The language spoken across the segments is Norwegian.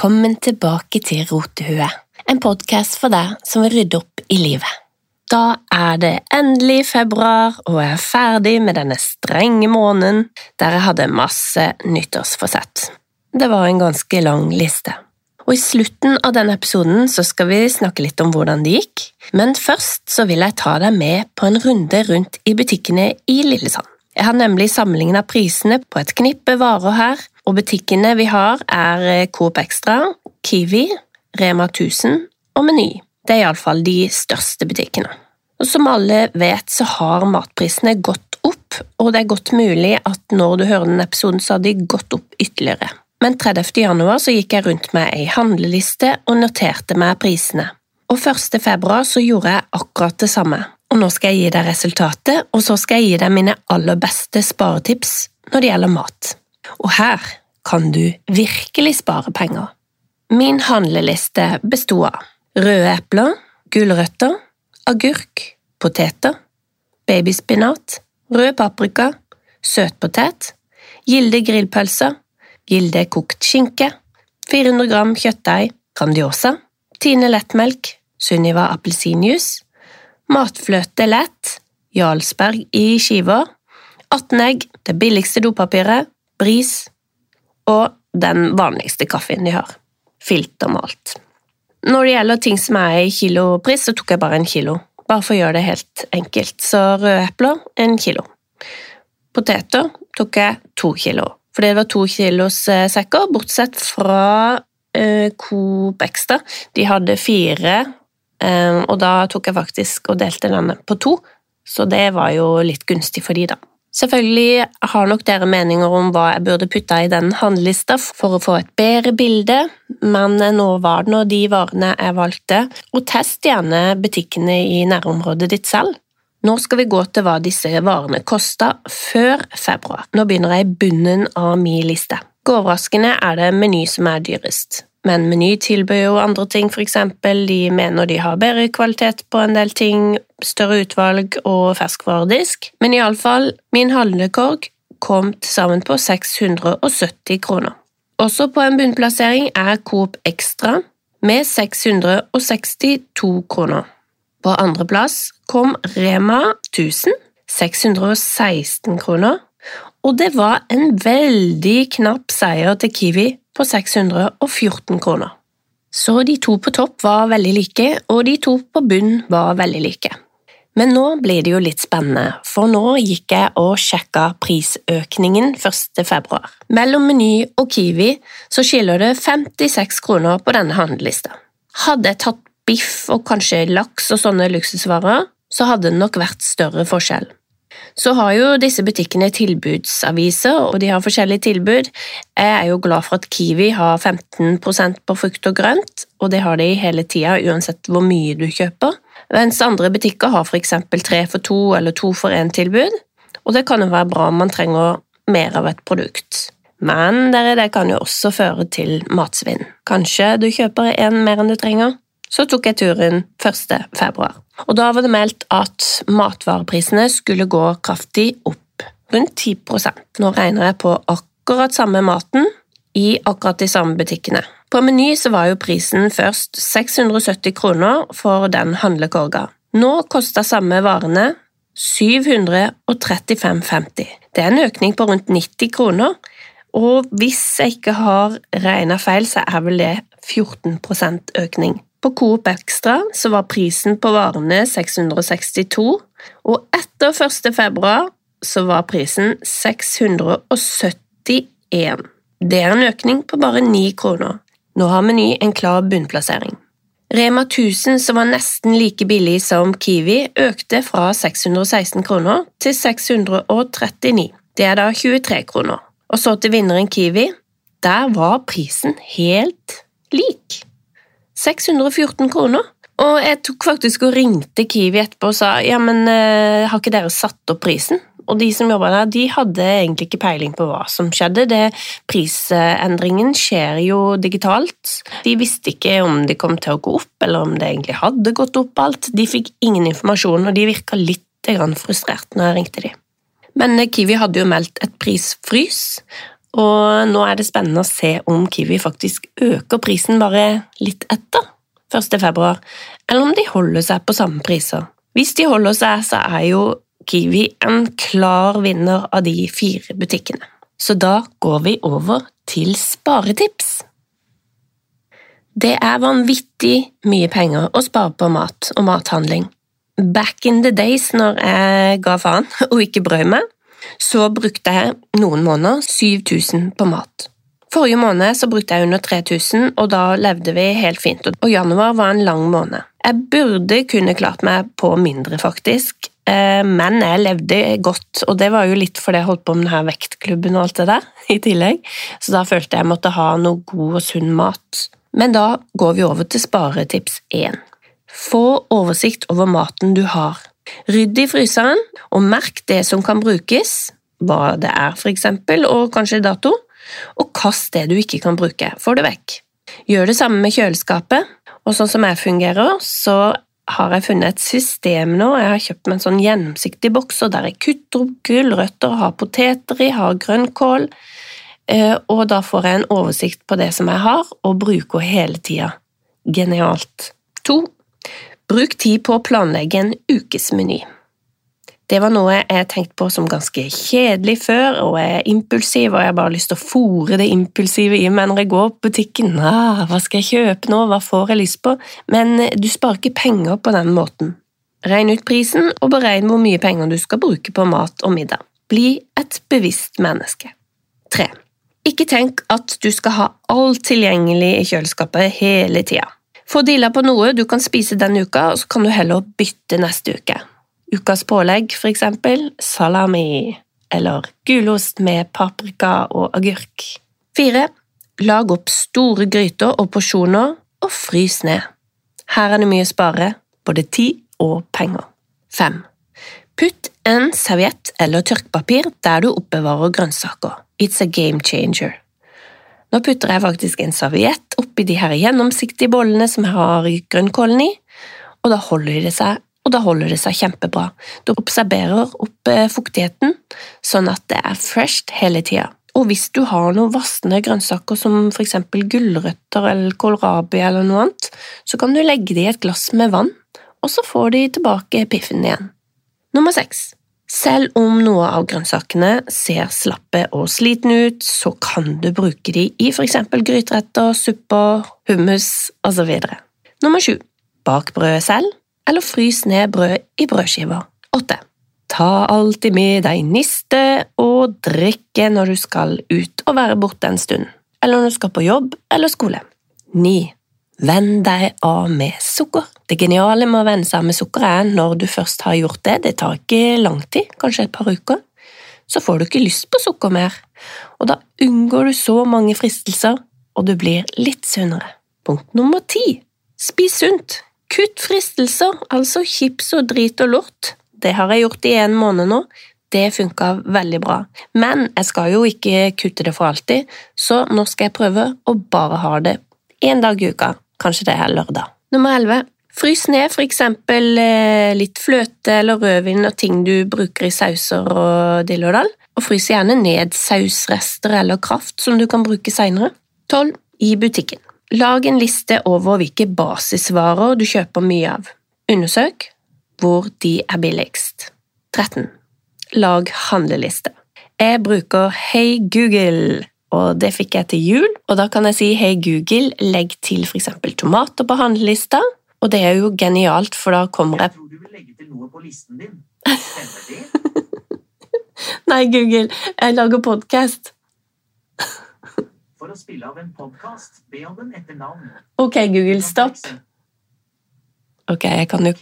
Velkommen tilbake til Rotehue, en podkast for deg som vil rydde opp i livet. Da er det endelig februar, og jeg er ferdig med denne strenge måneden der jeg hadde masse nyttårsforsett. Det var en ganske lang liste. Og I slutten av denne episoden så skal vi snakke litt om hvordan det gikk, men først så vil jeg ta deg med på en runde rundt i butikkene i Lillesand. Jeg har nemlig sammenligna prisene på et knippe varer her, og butikkene vi har er Coop Extra, Kiwi, Rema 1000 og Meny. Det er iallfall de største butikkene. Og Som alle vet, så har matprisene gått opp, og det er godt mulig at når du hører denne episoden, så har de gått opp ytterligere. Men 30. januar så gikk jeg rundt med ei handleliste og noterte meg prisene. Og 1. februar så gjorde jeg akkurat det samme. Og nå skal jeg gi deg resultatet, og så skal jeg gi deg mine aller beste sparetips når det gjelder mat. Og her kan du virkelig spare penger. Min handleliste besto av røde epler, gulrøtter, agurk, poteter, babyspinat, rød paprika, søtpotet, Gilde grillpølser, Gilde kokt skinke, 400 gram kjøttdeig, Grandiosa, Tine lettmelk, Sunniva appelsinjuice, matfløte lett, Jarlsberg i skiver, 18 egg, det billigste dopapiret, bris og den vanligste kaffen de har, filtermalt. Når det gjelder ting som er i kilopris, så tok jeg bare en kilo. Bare for å gjøre det helt enkelt. Så røde epler en kilo. Poteter tok jeg to kilo, fordi det var to kilos eh, sekker, bortsett fra eh, Coop Extra. De hadde fire, eh, og da tok jeg faktisk og delte denne på to, så det var jo litt gunstig for de, da. Selvfølgelig har nok dere meninger om hva jeg burde putte i den handlelista for å få et bedre bilde, men nå var det nå de varene jeg valgte, og test gjerne butikkene i nærområdet ditt selv. Nå skal vi gå til hva disse varene kosta før februar. Nå begynner jeg i bunnen av min liste. Overraskende er det Meny som er dyrest. Men Meny tilbyr jo andre ting, eksempel de mener de har bedre kvalitet på en del ting, større utvalg og ferskvaredisk, men iallfall, min handlekorg kom til sammen på 670 kroner. Også på en bunnplassering er Coop Extra med 662 kroner. På andreplass kom Rema 1000, 616 kroner, og det var en veldig knapp seier til Kiwi på 614 kroner. Så de to på topp var veldig like, og de to på bunn var veldig like. Men nå blir det jo litt spennende, for nå gikk jeg og sjekka prisøkningen 1. februar. Mellom Meny og Kiwi så skiller det 56 kroner på denne handlelista. Hadde jeg tatt biff og kanskje laks og sånne luksusvarer, så hadde det nok vært større forskjell. Så har jo disse butikkene tilbudsaviser, og de har forskjellige tilbud. Jeg er jo glad for at Kiwi har 15% på frukt og grønt, og det har de hele tida uansett hvor mye du kjøper. Mens andre butikker har f.eks. tre for to eller to for én-tilbud, og det kan jo være bra om man trenger mer av et produkt. Men det kan jo også føre til matsvinn. Kanskje du kjøper én mer enn du trenger? Så tok jeg turen 1. februar, og da var det meldt at matvareprisene skulle gå kraftig opp, rundt 10% Nå regner jeg på akkurat samme maten i akkurat de samme butikkene. På Meny så var jo prisen først 670 kroner for den handlekorga. Nå koster samme varene 735,50. Det er en økning på rundt 90 kroner, og hvis jeg ikke har regna feil, så er vel det 14 økning. På Coop Extra så var prisen på varene 662, og etter 1. februar så var prisen 671. Det er en økning på bare 9 kroner. Nå har Meny en klar bunnplassering. Rema 1000, som var nesten like billig som Kiwi, økte fra 616 kroner til 639. Det er da 23 kroner. Og så til vinneren Kiwi. Der var prisen helt lik. 614 kroner. Og jeg tok faktisk og ringte Kiwi etterpå og sa ja, men uh, har ikke dere satt opp prisen? Og de som jobba der, de hadde egentlig ikke peiling på hva som skjedde. Det, prisendringen skjer jo digitalt. De visste ikke om de kom til å gå opp, eller om det egentlig hadde gått opp alt. De fikk ingen informasjon, og de virka litt frustrert når jeg ringte dem. Men Kiwi hadde jo meldt et prisfrys, og nå er det spennende å se om Kiwi faktisk øker prisen bare litt etter 1. februar, eller om de holder seg på samme priser. Hvis de holder seg, så er jo Kiwi en klar vinner av de fire butikkene. Så da går vi over til sparetips. Det er vanvittig mye penger å spare på mat og mathandling. Back in the days, når jeg ga faen og ikke brød meg, så brukte jeg noen måneder 7000 på mat. Forrige måned så brukte jeg under 3000, og da levde vi helt fint, og januar var en lang måned. Jeg burde kunne klart meg på mindre, faktisk, eh, men jeg levde godt, og det var jo litt fordi jeg holdt på med denne vektklubben og alt det der i tillegg, så da følte jeg måtte ha noe god og sunn mat. Men da går vi over til sparetips 1. Få oversikt over maten du har. Rydd i fryseren, og merk det som kan brukes, hva det er for eksempel, og kanskje dato, og kast det du ikke kan bruke, få det vekk. Gjør det samme med kjøleskapet, og sånn som jeg fungerer, så har jeg funnet et system nå, jeg har kjøpt meg en sånn gjennomsiktig boks, der jeg kutter opp gulrøtter, har poteter i, har grønnkål, eh, og da får jeg en oversikt på det som jeg har, og bruker hele tida. Genialt. To. Bruk tid på å planlegge en ukesmeny. Det var noe jeg tenkte på som ganske kjedelig før, og jeg er impulsiv, og jeg har bare lyst til å fòre det impulsive i meg når jeg går på butikken. Ah, hva skal jeg kjøpe nå, hva får jeg lyst på? Men du sparer ikke penger på den måten. Regn ut prisen, og beregn hvor mye penger du skal bruke på mat og middag. Bli et bevisst menneske. 3. Ikke tenk at du skal ha alt tilgjengelig i kjøleskapet hele tida. Få deala på noe du kan spise denne uka, og så kan du heller bytte neste uke. Ukas pålegg, for eksempel salami eller gulost med paprika og agurk. 4. Lag opp store gryter og porsjoner, og frys ned. Her er det mye å spare, både tid og penger. 5. Putt en serviett eller tørkepapir der du oppbevarer grønnsaker. It's a game changer. Nå putter jeg faktisk en serviett oppi de her gjennomsiktige bollene som jeg har grønnkålen i, og da holder det seg og da holder det seg kjempebra. Du observerer opp eh, fuktigheten, sånn at det er fresht hele tida. Og hvis du har noen vassende grønnsaker som for eksempel gulrøtter eller kålrabi eller noe annet, så kan du legge det i et glass med vann, og så får de tilbake piffen igjen. Nummer seks. Selv om noe av grønnsakene ser slappe og slitne ut, så kan du bruke de i eksempel gryteretter, supper, hummus osv. Nummer sju. Bak brødet selv eller frys ned brød i brødskiver. 8. Ta alltid med deg niste og drikke når du skal ut og være borte en stund, eller når du skal på jobb eller skole. 9. Venn deg av med sukker. Det geniale med å venne seg av med sukker er når du først har gjort det, det tar ikke lang tid, kanskje et par uker, så får du ikke lyst på sukker mer, og da unngår du så mange fristelser, og du blir litt sunnere. Punkt nummer ti. Spis sunt. Kutt fristelser, altså chips og drit og lort. Det har jeg gjort i en måned nå. Det funka veldig bra, men jeg skal jo ikke kutte det for alltid, så nå skal jeg prøve å bare ha det én dag i uka, kanskje det er lørdag. Nummer 11. Frys ned eksempel eh, litt fløte eller rødvin og ting du bruker i sauser og dill og dall, og frys gjerne ned sausrester eller kraft som du kan bruke seinere. 12. I butikken. Lag en liste over hvilke basisvarer du kjøper mye av. Undersøk hvor de er billigst. 13. Lag handleliste. Jeg bruker Hey Google, og det fikk jeg til jul. Og da kan jeg si Hey Google, legg til for eksempel tomater på handlelista, og det er jo genialt, for da kommer jeg Jeg tror du vil legge til noe på listen din. Stemmer det? Nei, Google, jeg lager podkast. For å spille av en podkast, be om den etter navn. Ok, Google, stopp. Ok, jeg kan jo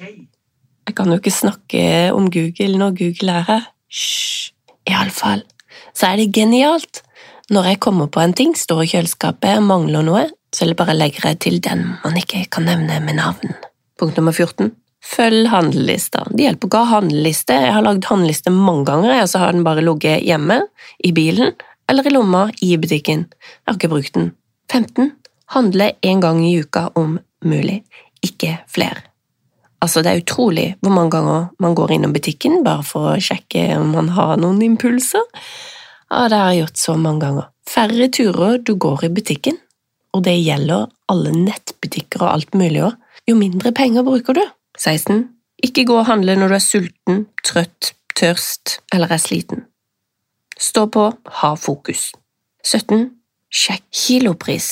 Jeg kan jo ikke snakke om Google når Google er her. Hysj. Iallfall. Så er det genialt. Når jeg kommer på en ting, står i kjøleskapet mangler noe, så det bare legger jeg til den man ikke kan nevne med navn. Punkt nummer 14. Følg handlelista. Det hjelper ikke å ha handleliste. Jeg har lagd handleliste mange ganger, og så har den bare ligget hjemme, i bilen eller i lomma i butikken. Jeg har ikke brukt den. 15. Handle en gang i uka om mulig, ikke flere. Altså, det er utrolig hvor mange ganger man går innom butikken bare for å sjekke om man har noen impulser. Ja, det har jeg gjort så mange ganger. Færre turer du går i butikken, og det gjelder alle nettbutikker og alt mulig òg, jo mindre penger bruker du. 16. Ikke gå og handle når du er sulten, trøtt, tørst eller er sliten. Stå på, ha fokus. 17. Sjekk kilopris.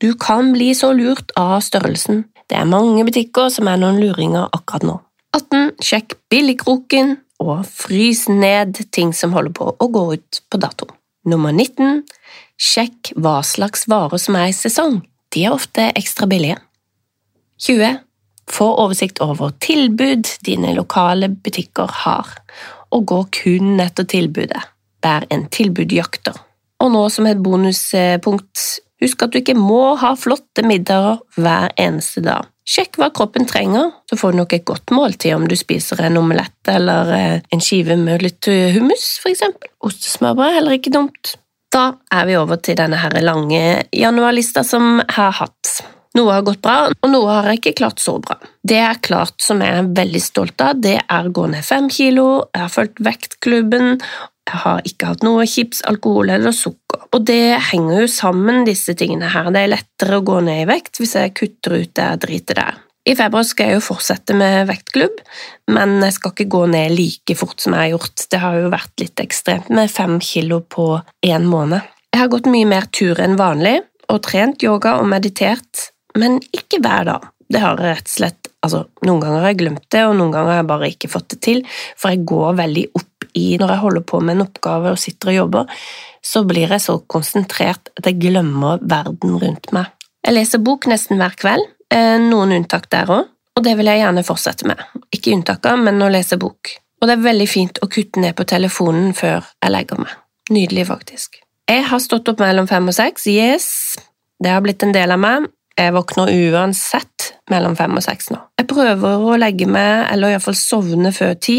Du kan bli så lurt av størrelsen. Det er mange butikker som er noen luringer akkurat nå. 18. Sjekk billigkroken og frys ned ting som holder på å gå ut på dato. Nummer 19. Sjekk hva slags varer som er i sesong. De er ofte ekstra billige. 20. Få oversikt over tilbud dine lokale butikker har, og gå kun etter tilbudet. Vær en tilbudjakter. Og nå som et bonuspunkt, husk at du ikke må ha flotte middager hver eneste dag. Sjekk hva kroppen trenger, så får du nok et godt måltid om du spiser en omelett eller eh, en skive med litt eh, hummus, for eksempel. Ostesmørbrød er heller ikke dumt. Da er vi over til denne her lange januarlista som jeg har hatt. Noe har gått bra, og noe har jeg ikke klart så bra. Det jeg har klart som jeg er veldig stolt av, det er å gå ned fem kilo, jeg har fulgt vektklubben, jeg har ikke hatt noe chips, alkohol eller sukker. Og det henger jo sammen, disse tingene her. Det er lettere å gå ned i vekt hvis jeg kutter ut det jeg driter der. I februar skal jeg jo fortsette med vektklubb, men jeg skal ikke gå ned like fort som jeg har gjort. Det har jo vært litt ekstremt med fem kilo på én måned. Jeg har gått mye mer tur enn vanlig, og trent yoga og meditert, men ikke hver dag. Det har jeg rett og slett Altså, noen ganger har jeg glemt det, og noen ganger har jeg bare ikke fått det til, for jeg går veldig opp i Når jeg holder på med en oppgave og sitter og jobber, så blir jeg så konsentrert at jeg glemmer verden rundt meg. Jeg leser bok nesten hver kveld, eh, noen unntak der òg, og det vil jeg gjerne fortsette med. Ikke unntaker, men å lese bok. Og det er veldig fint å kutte ned på telefonen før jeg legger meg. Nydelig, faktisk. Jeg har stått opp mellom fem og seks, yes, det har blitt en del av meg, jeg våkner uansett mellom fem og seks nå. Jeg prøver å legge meg, eller iallfall sovne før ti,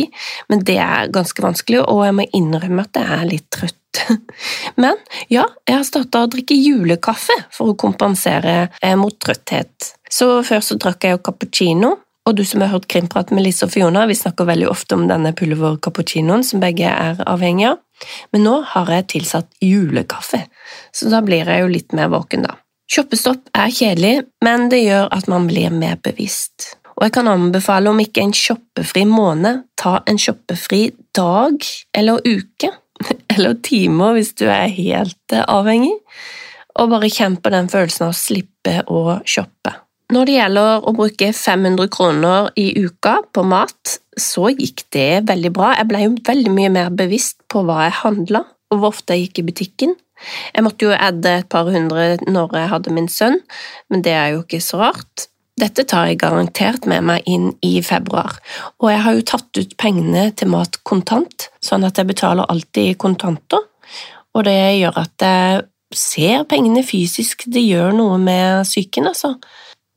men det er ganske vanskelig, og jeg må innrømme at jeg er litt trøtt. Men ja, jeg har starta å drikke julekaffe for å kompensere eh, mot trøtthet. Så før så drakk jeg jo cappuccino, og du som har hørt Krimprat med Lise og Fiona, vi snakker veldig ofte om denne pulver-cappuccinoen som begge er avhengige av, men nå har jeg tilsatt julekaffe, så da blir jeg jo litt mer våken, da. Shoppestopp er kjedelig, men det gjør at man blir mer bevisst. Og jeg kan anbefale om ikke en shoppefri måned, ta en shoppefri dag eller uke, eller timer hvis du er helt avhengig, og bare kjenn på den følelsen av å slippe å shoppe. Når det gjelder å bruke 500 kroner i uka på mat, så gikk det veldig bra. Jeg ble jo veldig mye mer bevisst på hva jeg handla, og hvor ofte jeg gikk i butikken. Jeg måtte jo adde et par hundre når jeg hadde min sønn, men det er jo ikke så rart. Dette tar jeg garantert med meg inn i februar, og jeg har jo tatt ut pengene til mat kontant, sånn at jeg betaler alltid i kontanter, og det gjør at jeg ser pengene fysisk, det gjør noe med psyken, altså.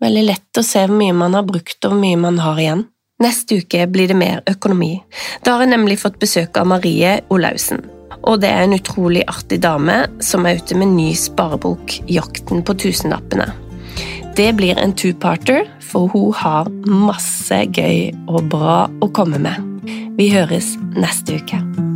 Veldig lett å se hvor mye man har brukt og hvor mye man har igjen. Neste uke blir det mer økonomi. Da har jeg nemlig fått besøk av Marie Olaussen. Og det er en utrolig artig dame som er ute med ny sparebok, 'Jakten på tusenlappene'. Det blir en two-parter, for hun har masse gøy og bra å komme med. Vi høres neste uke.